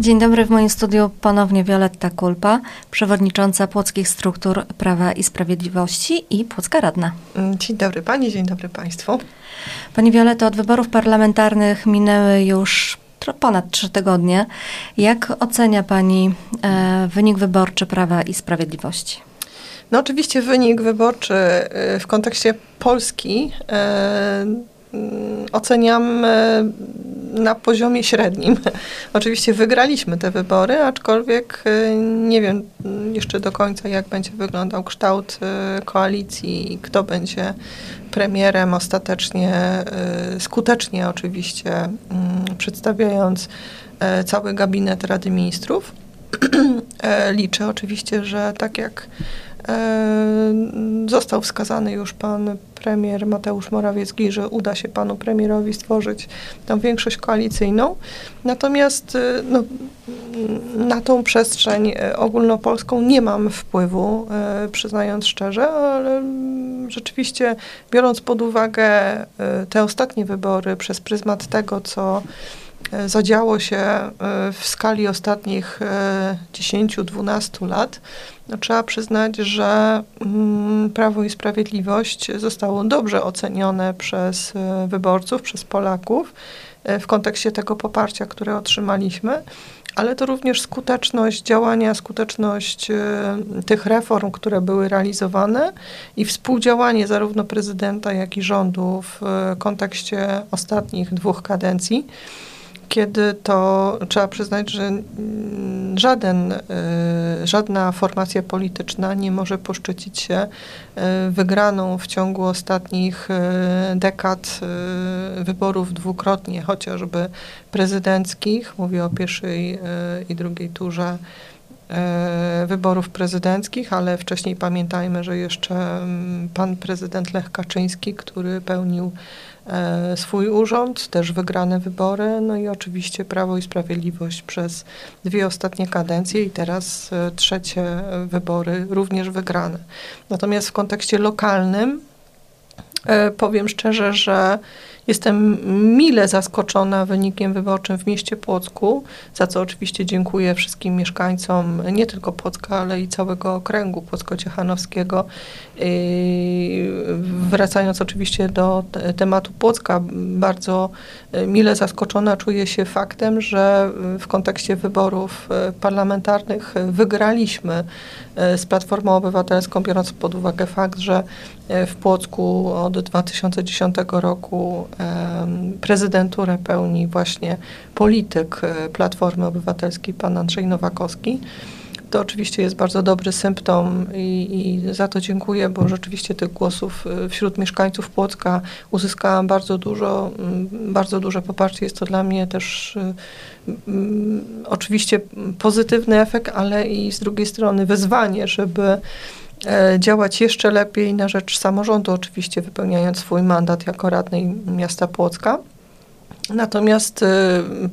Dzień dobry, w moim studiu ponownie Wioletta Kulpa, przewodnicząca Płockich Struktur Prawa i Sprawiedliwości i Płocka Radna. Mm, dzień dobry Pani, dzień dobry Państwu. Pani Wioleto, od wyborów parlamentarnych minęły już ponad trzy tygodnie. Jak ocenia Pani e, wynik wyborczy Prawa i Sprawiedliwości? No oczywiście wynik wyborczy e, w kontekście Polski e, oceniam e, na poziomie średnim. Oczywiście wygraliśmy te wybory, aczkolwiek nie wiem jeszcze do końca, jak będzie wyglądał kształt koalicji i kto będzie premierem ostatecznie, skutecznie oczywiście mm, przedstawiając cały gabinet Rady Ministrów. Liczę oczywiście, że tak jak E, został wskazany już pan premier Mateusz Morawiecki, że uda się panu premierowi stworzyć tą większość koalicyjną. Natomiast e, no, na tą przestrzeń e, ogólnopolską nie mam wpływu, przyznając szczerze, ale rzeczywiście biorąc pod uwagę te ostatnie wybory przez pryzmat tego, co zadziało się w skali ostatnich 10-12 lat, no, trzeba przyznać, że mm, Prawo i Sprawiedliwość zostało dobrze ocenione przez e, wyborców, przez Polaków e, w kontekście tego poparcia, które otrzymaliśmy, ale to również skuteczność działania, skuteczność e, tych reform, które były realizowane i współdziałanie zarówno prezydenta, jak i rządu w kontekście ostatnich dwóch kadencji kiedy to trzeba przyznać, że żaden, y, żadna formacja polityczna nie może poszczycić się y, wygraną w ciągu ostatnich y, dekad wyborów dwukrotnie, chociażby prezydenckich, mówię o pierwszej i drugiej turze wyborów prezydenckich, ale wcześniej pamiętajmy, że jeszcze mm, pan prezydent Lech Kaczyński, który pełnił swój urząd, też wygrane wybory, no i oczywiście Prawo i Sprawiedliwość przez dwie ostatnie kadencje i teraz e, trzecie wybory również wygrane. Natomiast w kontekście lokalnym e, powiem szczerze, że Jestem mile zaskoczona wynikiem wyborczym w mieście Płocku, za co oczywiście dziękuję wszystkim mieszkańcom nie tylko Płocka, ale i całego okręgu płocko-ciechanowskiego. Wracając oczywiście do tematu Płocka, bardzo e, mile zaskoczona czuję się faktem, że w kontekście wyborów e, parlamentarnych wygraliśmy z Platformą Obywatelską, biorąc pod uwagę fakt, że w Płocku od 2010 roku prezydenturę pełni właśnie polityk e, Platformy Obywatelskiej, pan Andrzej Nowakowski. To oczywiście jest bardzo dobry symptom i, i, za to dziękuję, bo rzeczywiście tych głosów e, wśród mieszkańców Płocka uzyskałam bardzo dużo, bardzo duże poparcie. Jest to dla mnie też e, oczywiście pozytywny efekt, ale i z drugiej strony wyzwanie, żeby działać jeszcze lepiej na rzecz samorządu, oczywiście wypełniając swój mandat jako radnej miasta Płocka. Natomiast e,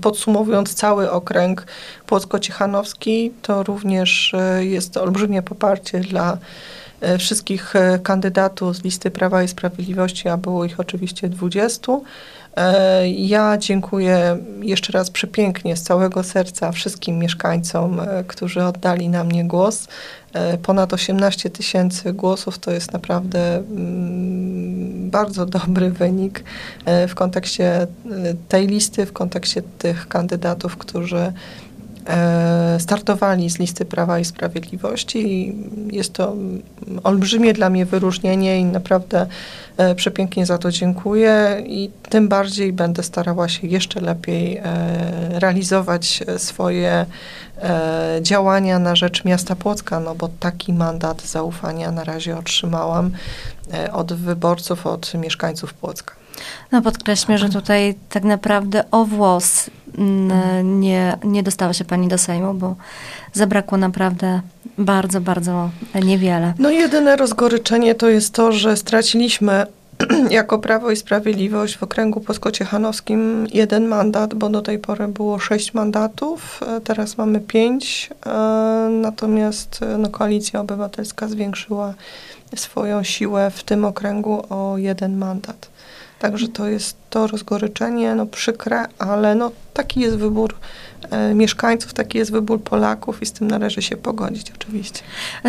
podsumowując cały okręg Płocko-Ciechanowski, to również e, jest olbrzymie poparcie dla wszystkich kandydatów z listy Prawa i Sprawiedliwości, a było ich oczywiście 20. Ja dziękuję jeszcze raz przepięknie z całego serca wszystkim mieszkańcom, którzy oddali na mnie głos. E, ponad 18 tysięcy głosów to jest naprawdę mm, bardzo dobry wynik e, w kontekście e, tej listy, w kontekście tych kandydatów, którzy startowali z listy Prawa i Sprawiedliwości. Jest to olbrzymie dla mnie wyróżnienie i naprawdę przepięknie za to dziękuję i tym bardziej będę starała się jeszcze lepiej realizować swoje E, działania na rzecz miasta Płocka, no bo taki mandat zaufania na razie otrzymałam e, od wyborców, od mieszkańców Płocka. No podkreślmy, że tutaj tak naprawdę o włos nie, nie dostała się pani do Sejmu, bo zabrakło naprawdę bardzo, bardzo niewiele. No jedyne rozgoryczenie to jest to, że straciliśmy jako Prawo i Sprawiedliwość w okręgu płosko-ciechanowskim jeden mandat, bo do tej pory było sześć mandatów, e, teraz mamy pięć, e, natomiast e, no, Koalicja Obywatelska zwiększyła swoją siłę w tym okręgu o jeden mandat. Także to jest to rozgoryczenie, no przykre, ale no taki jest wybór e, mieszkańców, taki jest wybór Polaków i z tym należy się pogodzić oczywiście.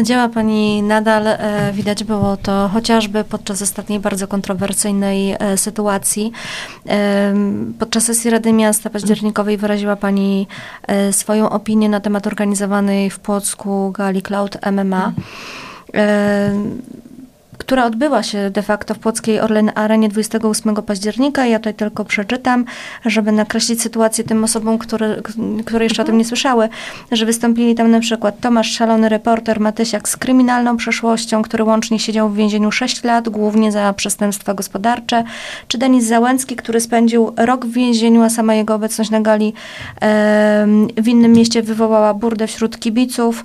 Działa Pani nadal, e, widać było to chociażby podczas ostatniej bardzo kontrowersyjnej e, sytuacji. Podczas sesji Rady Miasta październikowej wyraziła Pani e, swoją opinię na temat organizowanej w Płocku gali Cloud MMA. E, która odbyła się de facto w Płockiej Orlen Arenie 28 października. Ja tutaj tylko przeczytam, żeby nakreślić sytuację tym osobom, które, które jeszcze o tym nie słyszały, że wystąpili tam na przykład Tomasz Szalony, reporter Matysiak z kryminalną przeszłością, który łącznie siedział w więzieniu 6 lat, głównie za przestępstwa gospodarcze, czy Denis Załęcki, który spędził rok w więzieniu, a sama jego obecność na gali e, w innym mieście wywołała burdę wśród kibiców.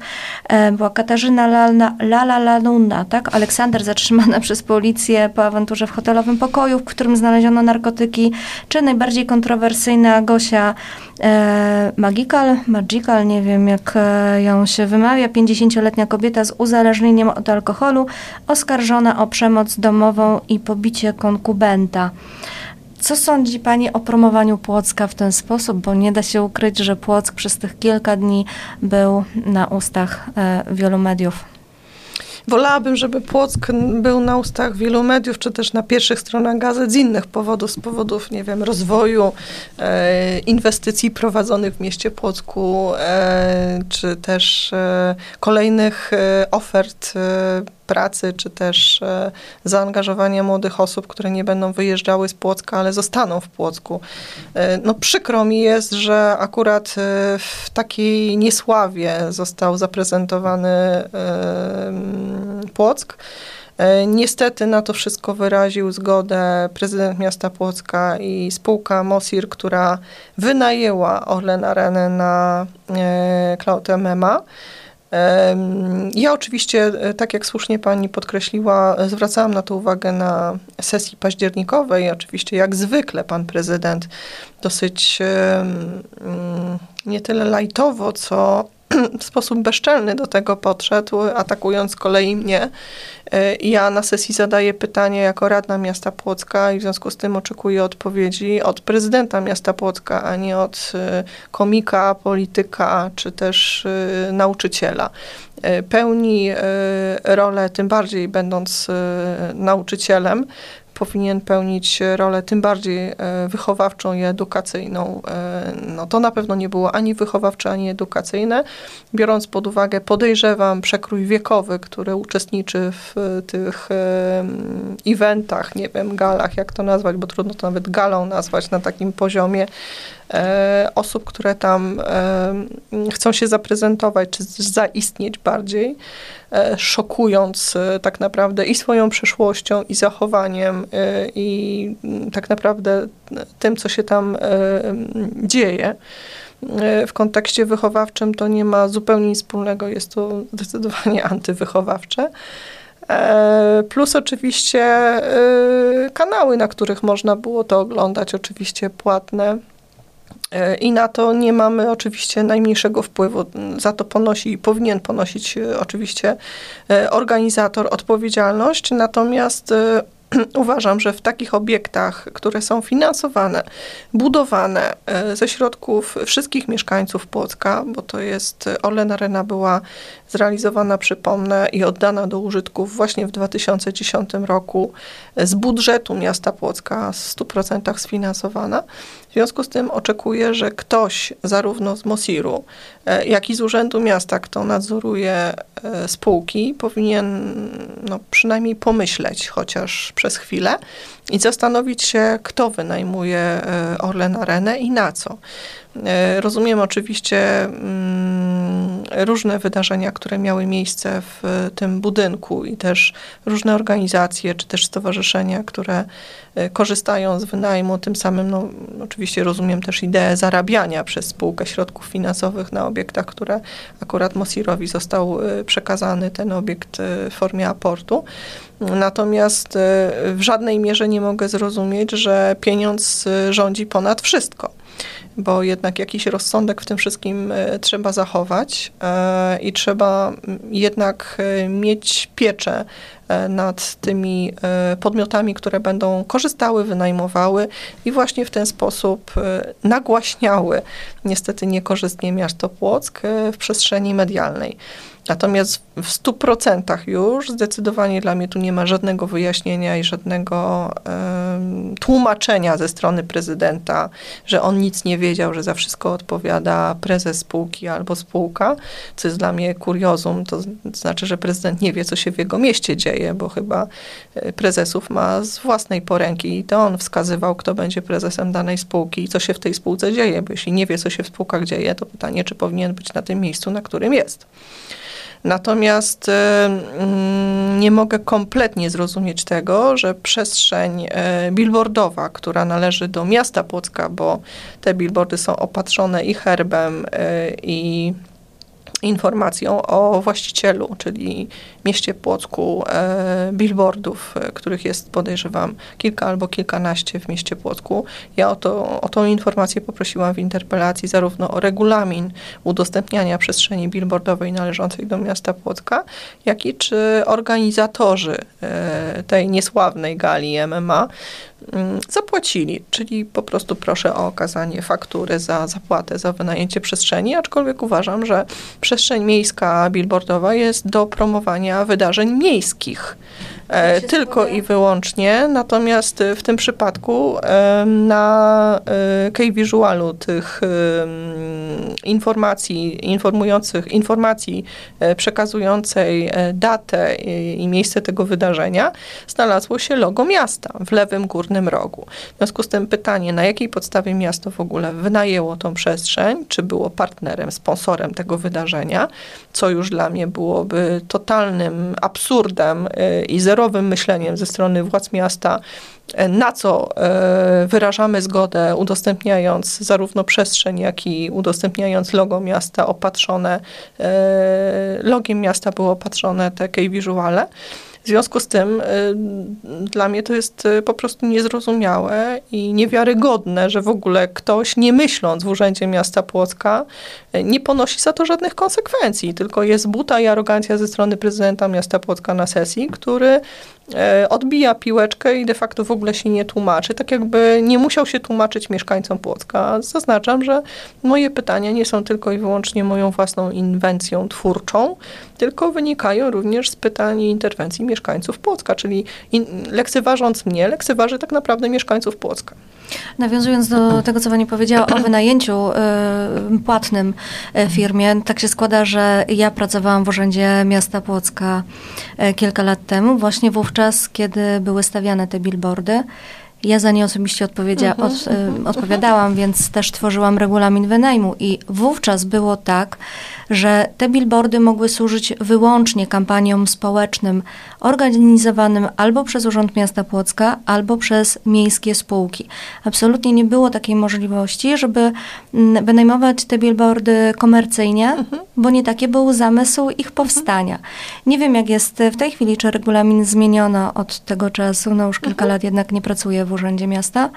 E, była Katarzyna Lala, Lala Lanuna, tak? Aleksander zatrzymał zatrzymana przez policję po awanturze w hotelowym pokoju, w którym znaleziono narkotyki, czy najbardziej kontrowersyjna Gosia e, Magical, Magical, nie wiem jak e, ją się wymawia, 50-letnia kobieta z uzależnieniem od alkoholu, oskarżona o przemoc domową i pobicie konkubenta. Co sądzi Pani o promowaniu Płocka w ten sposób? Bo nie da się ukryć, że Płock przez tych kilka dni był na ustach e, wielu mediów. Wolałabym, żeby Płock był na ustach wielu mediów, czy też na pierwszych stronach gazet z innych powodów, z powodów, nie wiem, rozwoju, e, inwestycji prowadzonych w mieście Płocku, e, czy też e, kolejnych e, ofert e, pracy, czy też e, zaangażowania młodych osób, które nie będą wyjeżdżały z Płocka, ale zostaną w Płocku. E, no przykro mi jest, że akurat e, w takiej niesławie został zaprezentowany Płock. Niestety na to wszystko wyraził zgodę prezydent miasta Płocka i spółka Mosir, która wynajęła Orlen Arenę na Cloud MMA. Ja oczywiście, e, tak jak słusznie pani podkreśliła, zwracałam na to uwagę na sesji październikowej. Oczywiście, jak zwykle, pan prezydent dosyć nie tyle lajtowo, co w sposób bezczelny do tego podszedł, atakując z kolei mnie. E, ja na sesji zadaję pytanie jako radna miasta Płocka i w związku z tym oczekuję odpowiedzi od prezydenta miasta Płocka, a nie od e, komika, polityka czy też e, nauczyciela. Pełni rolę, tym bardziej będąc nauczycielem, powinien pełnić rolę tym bardziej e, wychowawczą i edukacyjną. E, no to na pewno nie było ani wychowawcze, ani edukacyjne. Biorąc pod uwagę, podejrzewam, przekrój wiekowy, który uczestniczy w tych e, eventach, nie wiem, galach, jak to nazwać, bo trudno to nawet galą nazwać na takim poziomie, osób, które tam chcą się zaprezentować, czy zaistnieć bardziej. E, szokując e, tak naprawdę i swoją przeszłością, i zachowaniem, e, i tak naprawdę tym, co się tam dzieje. W kontekście wychowawczym to nie ma zupełnie nic wspólnego, jest to zdecydowanie antywychowawcze. Plus oczywiście kanały, na których można było to oglądać, oczywiście płatne i na to nie mamy oczywiście najmniejszego wpływu. Za to ponosi i powinien ponosić e, oczywiście e, organizator odpowiedzialność. Natomiast e, uważam, że w takich obiektach, które są finansowane, budowane ze środków wszystkich mieszkańców Płocka, bo to jest Orlen Arena była zrealizowana, przypomnę, i oddana do użytków właśnie w 2010 roku z budżetu miasta Płocka, w 100% sfinansowana. W związku z tym oczekuję, że ktoś zarówno z Mosiru, e, jak i z Urzędu Miasta, kto nadzoruje e, spółki, powinien no, przynajmniej pomyśleć chociaż przez chwilę i zastanowić się, kto wynajmuje e, Orlen Arenę i na co. Rozumiem oczywiście mm, różne wydarzenia, które miały miejsce w tym budynku i też różne organizacje czy też stowarzyszenia, które korzystają z wynajmu, tym samym no, oczywiście rozumiem też ideę zarabiania przez spółkę środków finansowych na obiektach, które akurat Mosirowi został przekazany ten obiekt w formie aportu. Natomiast w żadnej mierze nie mogę zrozumieć, że pieniądz rządzi ponad wszystko bo jednak jakiś rozsądek w tym wszystkim e, trzeba zachować e, i trzeba jednak e, mieć pieczę nad tymi podmiotami, które będą korzystały, wynajmowały i właśnie w ten sposób nagłaśniały niestety niekorzystnie miasto Płock w przestrzeni medialnej. Natomiast w 100% już zdecydowanie dla mnie tu nie ma żadnego wyjaśnienia i żadnego um, tłumaczenia ze strony prezydenta, że on nic nie wiedział, że za wszystko odpowiada prezes spółki albo spółka, co jest dla mnie kuriozum. To znaczy, że prezydent nie wie, co się w jego mieście dzieje, bo chyba e, prezesów ma z własnej poręki i to on wskazywał, kto będzie prezesem danej spółki i co się w tej spółce dzieje, bo jeśli nie wie, co się w spółkach dzieje, to pytanie, czy powinien być na tym miejscu, na którym jest. Natomiast e, mm, nie mogę kompletnie zrozumieć tego, że przestrzeń e, billboardowa, która należy do miasta Płocka, bo te billboardy są opatrzone i herbem, e, i informacją o właścicielu, czyli mieście Płocku, e, billboardów, e, których jest, podejrzewam, kilka albo kilkanaście w mieście Płocku. Ja o, to, o tą informację poprosiłam w interpelacji zarówno o regulamin udostępniania przestrzeni billboardowej należącej do miasta Płocka, jak i czy organizatorzy e, tej niesławnej gali MMA Mm, zapłacili, czyli po prostu proszę o okazanie faktury za zapłatę za wynajęcie przestrzeni, aczkolwiek uważam, że przestrzeń miejska billboardowa jest do promowania wydarzeń miejskich. E, tylko i wyłącznie. Natomiast w tym przypadku na e, key visualu tych informacji informujących, informacji e, przekazującej datę i miejsce tego wydarzenia znalazło się logo miasta w lewym górnym rogu. W związku z tym pytanie, na jakiej podstawie miasto w ogóle wynajęło tą przestrzeń, czy było partnerem, sponsorem tego wydarzenia, co już dla mnie byłoby totalnym absurdem i zero zbiorowym myśleniem ze strony władz miasta, e, na co e, wyrażamy zgodę, udostępniając zarówno przestrzeń, jak i udostępniając logo miasta opatrzone, e, logiem miasta było opatrzone te key visuale. W związku z tym y, dla mnie to jest y, po prostu niezrozumiałe i niewiarygodne, że w ogóle ktoś, nie myśląc w Urzędzie Miasta Płocka, y, nie ponosi za to żadnych konsekwencji, tylko jest buta i arogancja ze strony prezydenta miasta Płocka na sesji, który odbija piłeczkę i de facto w ogóle się nie tłumaczy, tak jakby nie musiał się tłumaczyć mieszkańcom Płocka. Zaznaczam, że moje pytania nie są tylko i wyłącznie moją własną inwencją twórczą, tylko wynikają również z pytań i interwencji mieszkańców Płocka, czyli in, lekceważąc mnie, lekceważy tak naprawdę mieszkańców Płocka. Nawiązując do tego, co Pani powiedziała o wynajęciu y, płatnym y, firmie, tak się składa, że ja pracowałam w Urzędzie Miasta Płocka y, kilka lat temu, właśnie wówczas, kiedy były stawiane te billboardy. Ja za nie osobiście odpowiedzia, mhm, od, mhm. odpowiadałam, więc też tworzyłam regulamin wynajmu i wówczas było tak, że te billboardy mogły służyć wyłącznie kampaniom społecznym organizowanym albo przez Urząd Miasta Płocka, albo przez miejskie spółki. Absolutnie nie było takiej możliwości, żeby mm, wynajmować te billboardy komercyjnie, mhm. bo nie taki był zamysł ich powstania. Nie wiem, jak jest w tej chwili, czy regulamin zmieniono od tego czasu, no już kilka mhm. lat jednak nie pracuję w Urzędzie Miasta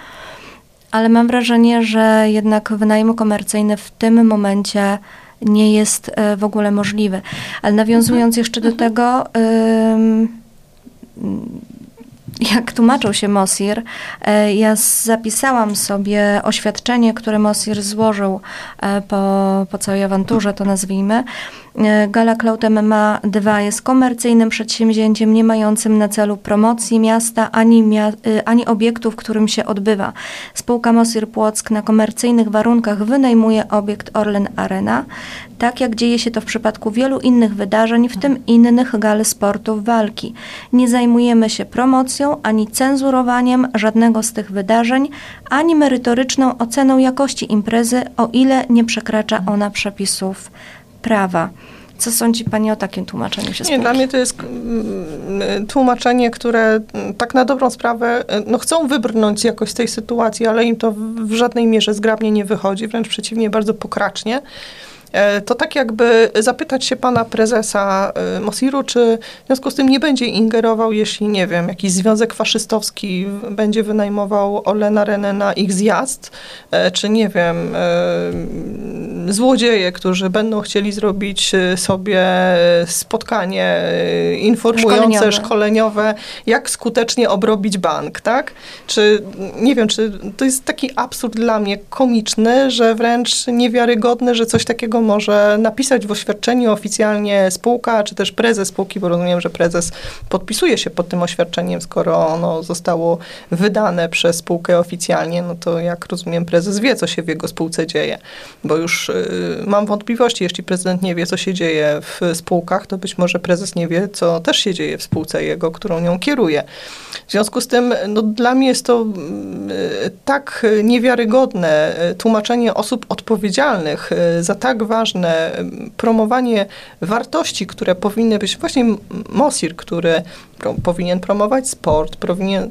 ale mam wrażenie, że jednak wynajem komercyjny w tym momencie nie jest e, w ogóle możliwy. Ale nawiązując mhm. jeszcze do mhm. tego, jak tłumaczył się Mosir, e, ja zapisałam sobie oświadczenie, które Mosir złożył e, po, po całej awanturze, to nazwijmy, Gala Cloud MMA 2 jest komercyjnym przedsięwzięciem nie mającym na celu promocji miasta ani, mia e, ani obiektu, w którym się odbywa. Spółka Mosir Płock na komercyjnych warunkach wynajmuje obiekt Orlen Arena, tak jak dzieje się to w przypadku wielu innych wydarzeń, w tym innych gal sportów walki. Nie zajmujemy się promocją ani cenzurowaniem żadnego z tych wydarzeń, ani merytoryczną oceną jakości imprezy, o ile nie przekracza ona przepisów prawa. Co sądzi Pani o takim tłumaczeniu się Nie, dla mnie to jest mm, tłumaczenie, które mm, tak na dobrą sprawę e, no chcą wybrnąć jakoś z tej sytuacji, ale im to w żadnej mierze zgrabnie nie wychodzi, wręcz przeciwnie, bardzo pokracznie. E, to tak jakby zapytać się pana prezesa e, Mosiru, czy w związku z tym nie będzie ingerował, jeśli, nie wiem, jakiś związek faszystowski będzie wynajmował Olena Renę na ich zjazd, czy nie wiem, złodzieje, którzy będą chcieli zrobić sobie spotkanie informujące, szkoleniowe. szkoleniowe, jak skutecznie obrobić bank, tak? Czy, nie wiem, czy to jest taki absurd dla mnie komiczny, że wręcz niewiarygodny, że coś takiego może napisać w oświadczeniu oficjalnie spółka, czy też prezes spółki, bo rozumiem, że prezes podpisuje się pod tym oświadczeniem, skoro ono zostało wydane przez spółkę oficjalnie, no to jak rozumiem, prezes wie, co się w jego spółce dzieje. Bo już y, mam wątpliwości, jeśli prezydent nie wie, co się dzieje w spółkach, to być może prezes nie wie, co też się dzieje w spółce jego, którą nią kieruje. W związku z tym, no, dla mnie jest to y, tak niewiarygodne y, tłumaczenie osób odpowiedzialnych y, za tak ważne promowanie wartości, które powinny być właśnie MOSIR, który pro, powinien promować sport, powinien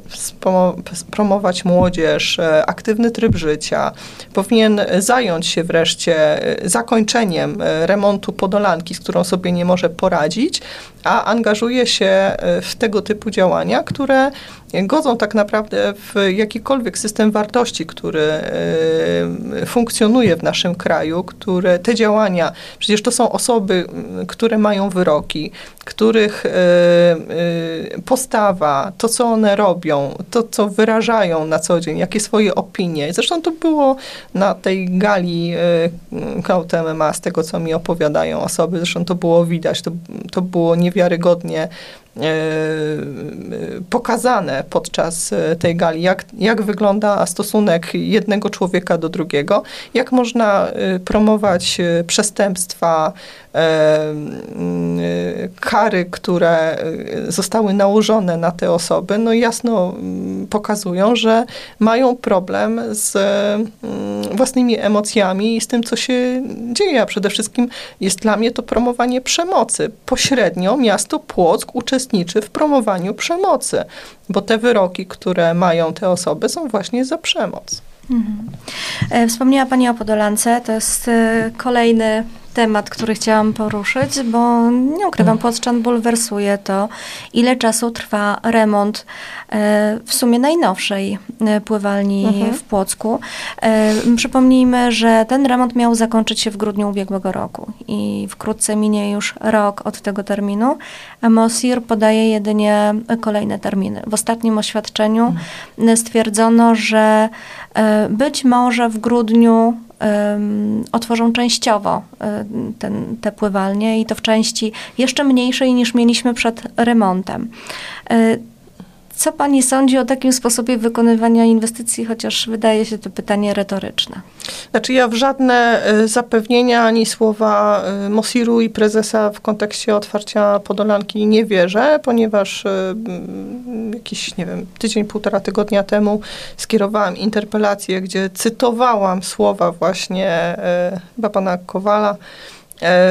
promować młodzież, e, aktywny tryb życia, powinien zająć się wreszcie e, zakończeniem e, remontu Podolanki, z którą sobie nie może poradzić, a angażuje się w tego typu działania, które godzą tak naprawdę w jakikolwiek system wartości, który funkcjonuje w naszym kraju, które te działania, przecież to są osoby, które mają wyroki, których postawa, to co one robią, to co wyrażają na co dzień, jakie swoje opinie. Zresztą to było na tej gali Kautem MMA, z tego co mi opowiadają osoby, zresztą to było widać, to, to było niewiarygodnie pokazane podczas e, tej gali, jak, jak wygląda stosunek jednego człowieka do drugiego, jak można e, promować przestępstwa, kary, które zostały nałożone na te osoby, no jasno pokazują, że mają problem z własnymi emocjami i z tym, co się dzieje. A przede wszystkim jest dla mnie to promowanie przemocy. Pośrednio miasto Płock uczestniczy uczestniczy w promowaniu przemocy, bo te wyroki, które mają te osoby, są właśnie za przemoc. Mhm. E, wspomniała Pani o Podolance. To jest e, kolejny temat, który chciałam poruszyć, bo nie ukrywam, mm. Płotrzan bulwersuje to, ile czasu trwa remont e, w sumie najnowszej e, pływalni mhm. w Płocku. E, przypomnijmy, że ten remont miał zakończyć się w grudniu ubiegłego roku i wkrótce minie już rok od tego terminu, a Mosir podaje jedynie kolejne terminy. W ostatnim oświadczeniu mhm. stwierdzono, że być może w grudniu otworzą częściowo ten, te pływalnie i to w części jeszcze mniejszej niż mieliśmy przed remontem. E, co Pani sądzi o takim sposobie wykonywania inwestycji, chociaż wydaje się to pytanie retoryczne? Znaczy ja w żadne e, zapewnienia ani słowa e, Mosiru i prezesa w kontekście otwarcia Podolanki nie wierzę, ponieważ jakiś, nie wiem, tydzień, półtora tygodnia temu skierowałam interpelację, gdzie cytowałam słowa właśnie chyba pana Kowala, E,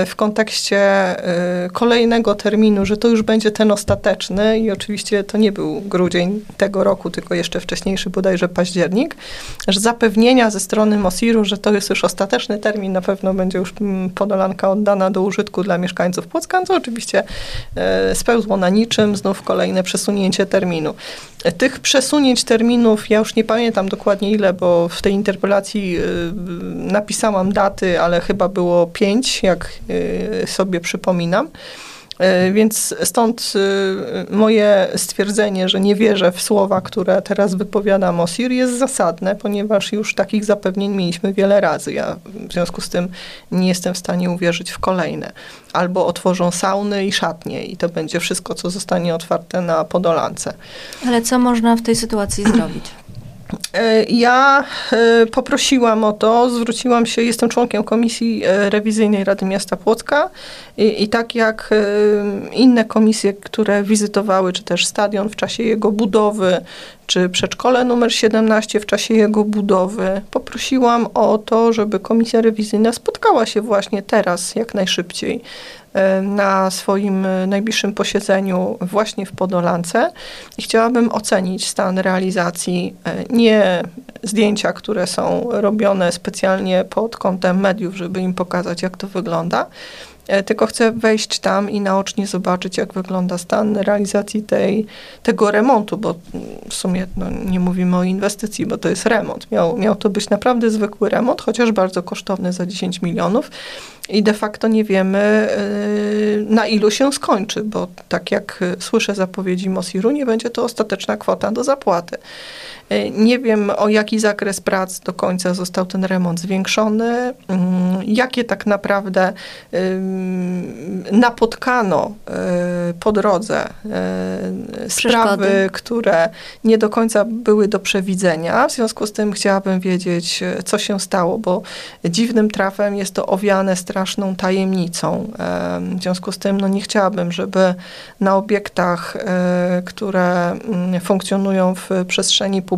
w kontekście e, kolejnego terminu, że to już będzie ten ostateczny i oczywiście to nie był grudzień tego roku, tylko jeszcze wcześniejszy, bodajże październik, że zapewnienia ze strony Mosiru, że to jest już ostateczny termin, na pewno będzie już mm, Podolanka oddana do użytku dla mieszkańców Płocka, to oczywiście e, spełzło na niczym, znów kolejne przesunięcie terminu. Tych przesunięć terminów, ja już nie pamiętam dokładnie ile, bo w tej interpelacji napisałam daty, ale chyba było pięć, jak jak y, sobie przypominam. Y, więc stąd y, moje stwierdzenie, że nie wierzę w słowa, które teraz wypowiada Mosir, jest zasadne, ponieważ już takich zapewnień mieliśmy wiele razy. Ja w związku z tym nie jestem w stanie uwierzyć w kolejne. Albo otworzą sauny i szatnie i to będzie wszystko, co zostanie otwarte na Podolance. Ale co można w tej sytuacji zrobić? E, ja e, poprosiłam o to, zwróciłam się, jestem członkiem Komisji e, Rewizyjnej Rady Miasta Płocka i, i, tak jak inne komisje, które wizytowały, czy też stadion w czasie jego budowy, czy przedszkole numer 17 w czasie jego budowy, poprosiłam o to, żeby Komisja Rewizyjna spotkała się właśnie teraz, jak najszybciej, na swoim najbliższym posiedzeniu właśnie w Podolance i chciałabym ocenić stan realizacji nie zdjęcia, które są robione specjalnie pod kątem mediów, żeby im pokazać, jak to wygląda, e, tylko chcę wejść tam i naocznie zobaczyć, jak wygląda stan realizacji tej, tego remontu, bo w sumie no, nie mówimy o inwestycji, bo to jest remont. Miał, miał to być naprawdę zwykły remont, chociaż bardzo kosztowny za 10 milionów i de facto nie wiemy, y, na ilu się skończy, bo tak jak słyszę zapowiedzi Mosiru, nie będzie to ostateczna kwota do zapłaty. Y, nie wiem, o jaki zakres prac do końca został ten remont zwiększony, mm, jakie tak naprawdę napotkano y, po drodze sprawy, które nie do końca były do przewidzenia. W związku z tym chciałabym wiedzieć, co się stało, bo dziwnym trafem jest to owiane straszną tajemnicą. W związku z tym no nie chciałabym, żeby na obiektach, które mm, funkcjonują w przestrzeni publicznej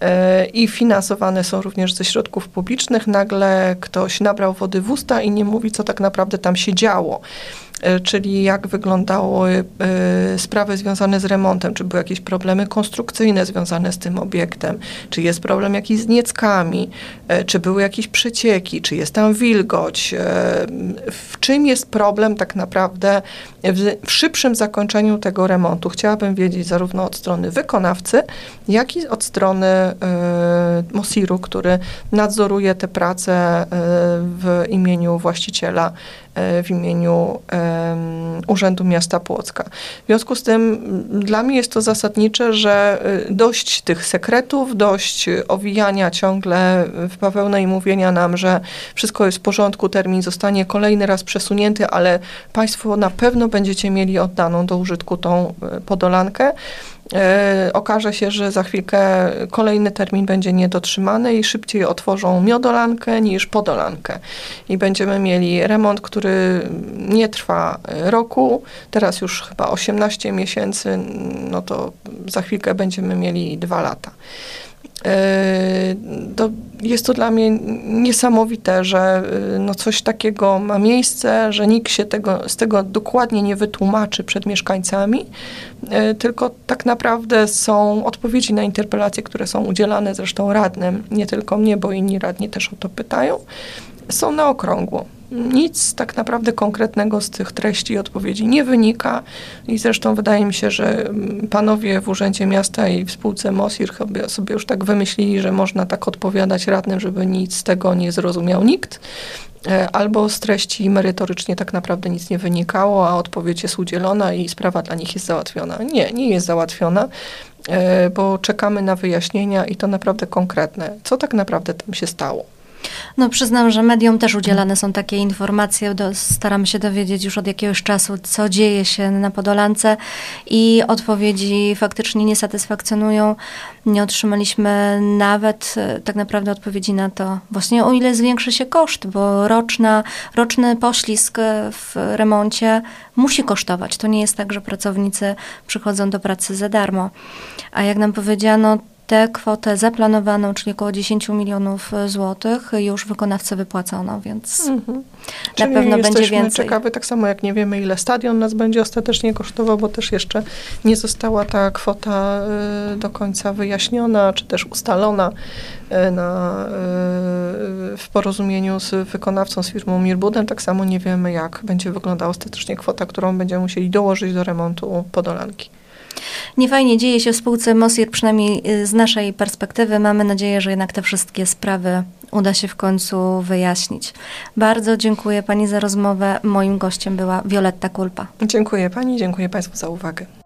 e, i finansowane są również ze środków publicznych, nagle ktoś nabrał wody w usta i nie mówi, co tak naprawdę tam się działo. E, czyli jak wyglądały e, sprawy związane z remontem, czy były jakieś problemy konstrukcyjne związane z tym obiektem, czy jest problem jakiś z nieckami, e, czy były jakieś przecieki, czy jest tam wilgoć, w czym jest problem tak naprawdę w, szybszym zakończeniu tego remontu. Chciałabym wiedzieć zarówno od strony wykonawcy, jak i od strony Mosiru, który nadzoruje te prace w imieniu właściciela w imieniu Urzędu Miasta Płocka. W związku z tym dla mnie jest to zasadnicze, że e, dość tych sekretów, dość owijania ciągle w bawełnę i mówienia nam, że wszystko jest w porządku, termin zostanie kolejny raz przesunięty, ale Państwo na pewno będziecie mieli oddaną do użytku tą e, podolankę. E, okaże się, że za chwilkę kolejny termin będzie niedotrzymany i szybciej otworzą miodolankę niż podolankę. I będziemy mieli remont, który nie trwa roku, teraz już chyba 18 miesięcy, no to za chwilkę będziemy mieli dwa lata. E, to jest to dla mnie niesamowite, że e, no coś takiego ma miejsce, że nikt się tego, z tego dokładnie nie wytłumaczy przed mieszkańcami, e, tylko tak naprawdę są odpowiedzi na interpelacje, które są udzielane zresztą radnym, nie tylko mnie, bo inni radni też o to pytają, są na okrągło. Nic tak naprawdę konkretnego z tych treści i odpowiedzi nie wynika i zresztą wydaje mi się, że mm, panowie w Urzędzie Miasta i w spółce MOSIR sobie już tak wymyślili, że można tak odpowiadać radnym, żeby nic z tego nie zrozumiał nikt. E, albo z treści merytorycznie tak naprawdę nic nie wynikało, a odpowiedź jest udzielona i sprawa dla nich jest załatwiona. Nie, nie jest załatwiona, e, bo czekamy na wyjaśnienia i to naprawdę konkretne. Co tak naprawdę tam się stało? No przyznam, że mediom też udzielane są takie informacje. Do, staramy się dowiedzieć już od jakiegoś czasu, co dzieje się na Podolance i odpowiedzi faktycznie nie satysfakcjonują. Nie otrzymaliśmy nawet e, tak naprawdę odpowiedzi na to właśnie o ile zwiększy się koszt, bo roczna, roczny poślizg e, w remoncie musi kosztować. To nie jest tak, że pracownicy przychodzą do pracy za darmo. A jak nam powiedziano, tę kwotę zaplanowaną, czyli około 10 milionów złotych, już wykonawcy wypłacono, więc mhm. na czyli pewno będzie więcej. ciekawy, tak samo jak nie wiemy, ile stadion nas będzie ostatecznie kosztował, bo też jeszcze nie została ta kwota y, do końca wyjaśniona, czy też ustalona y, na, y, w porozumieniu z wykonawcą, z firmą Mirbudem. Tak samo nie wiemy, jak będzie wyglądała ostatecznie kwota, którą będziemy musieli dołożyć do remontu Podolanki. Niefajnie dzieje się w spółce Mosir, przynajmniej y, z naszej perspektywy. Mamy nadzieję, że jednak te wszystkie sprawy uda się w końcu wyjaśnić. Bardzo dziękuję Pani za rozmowę. Moim gościem była Wioletta Kulpa. Dziękuję Pani, dziękuję Państwu za uwagę.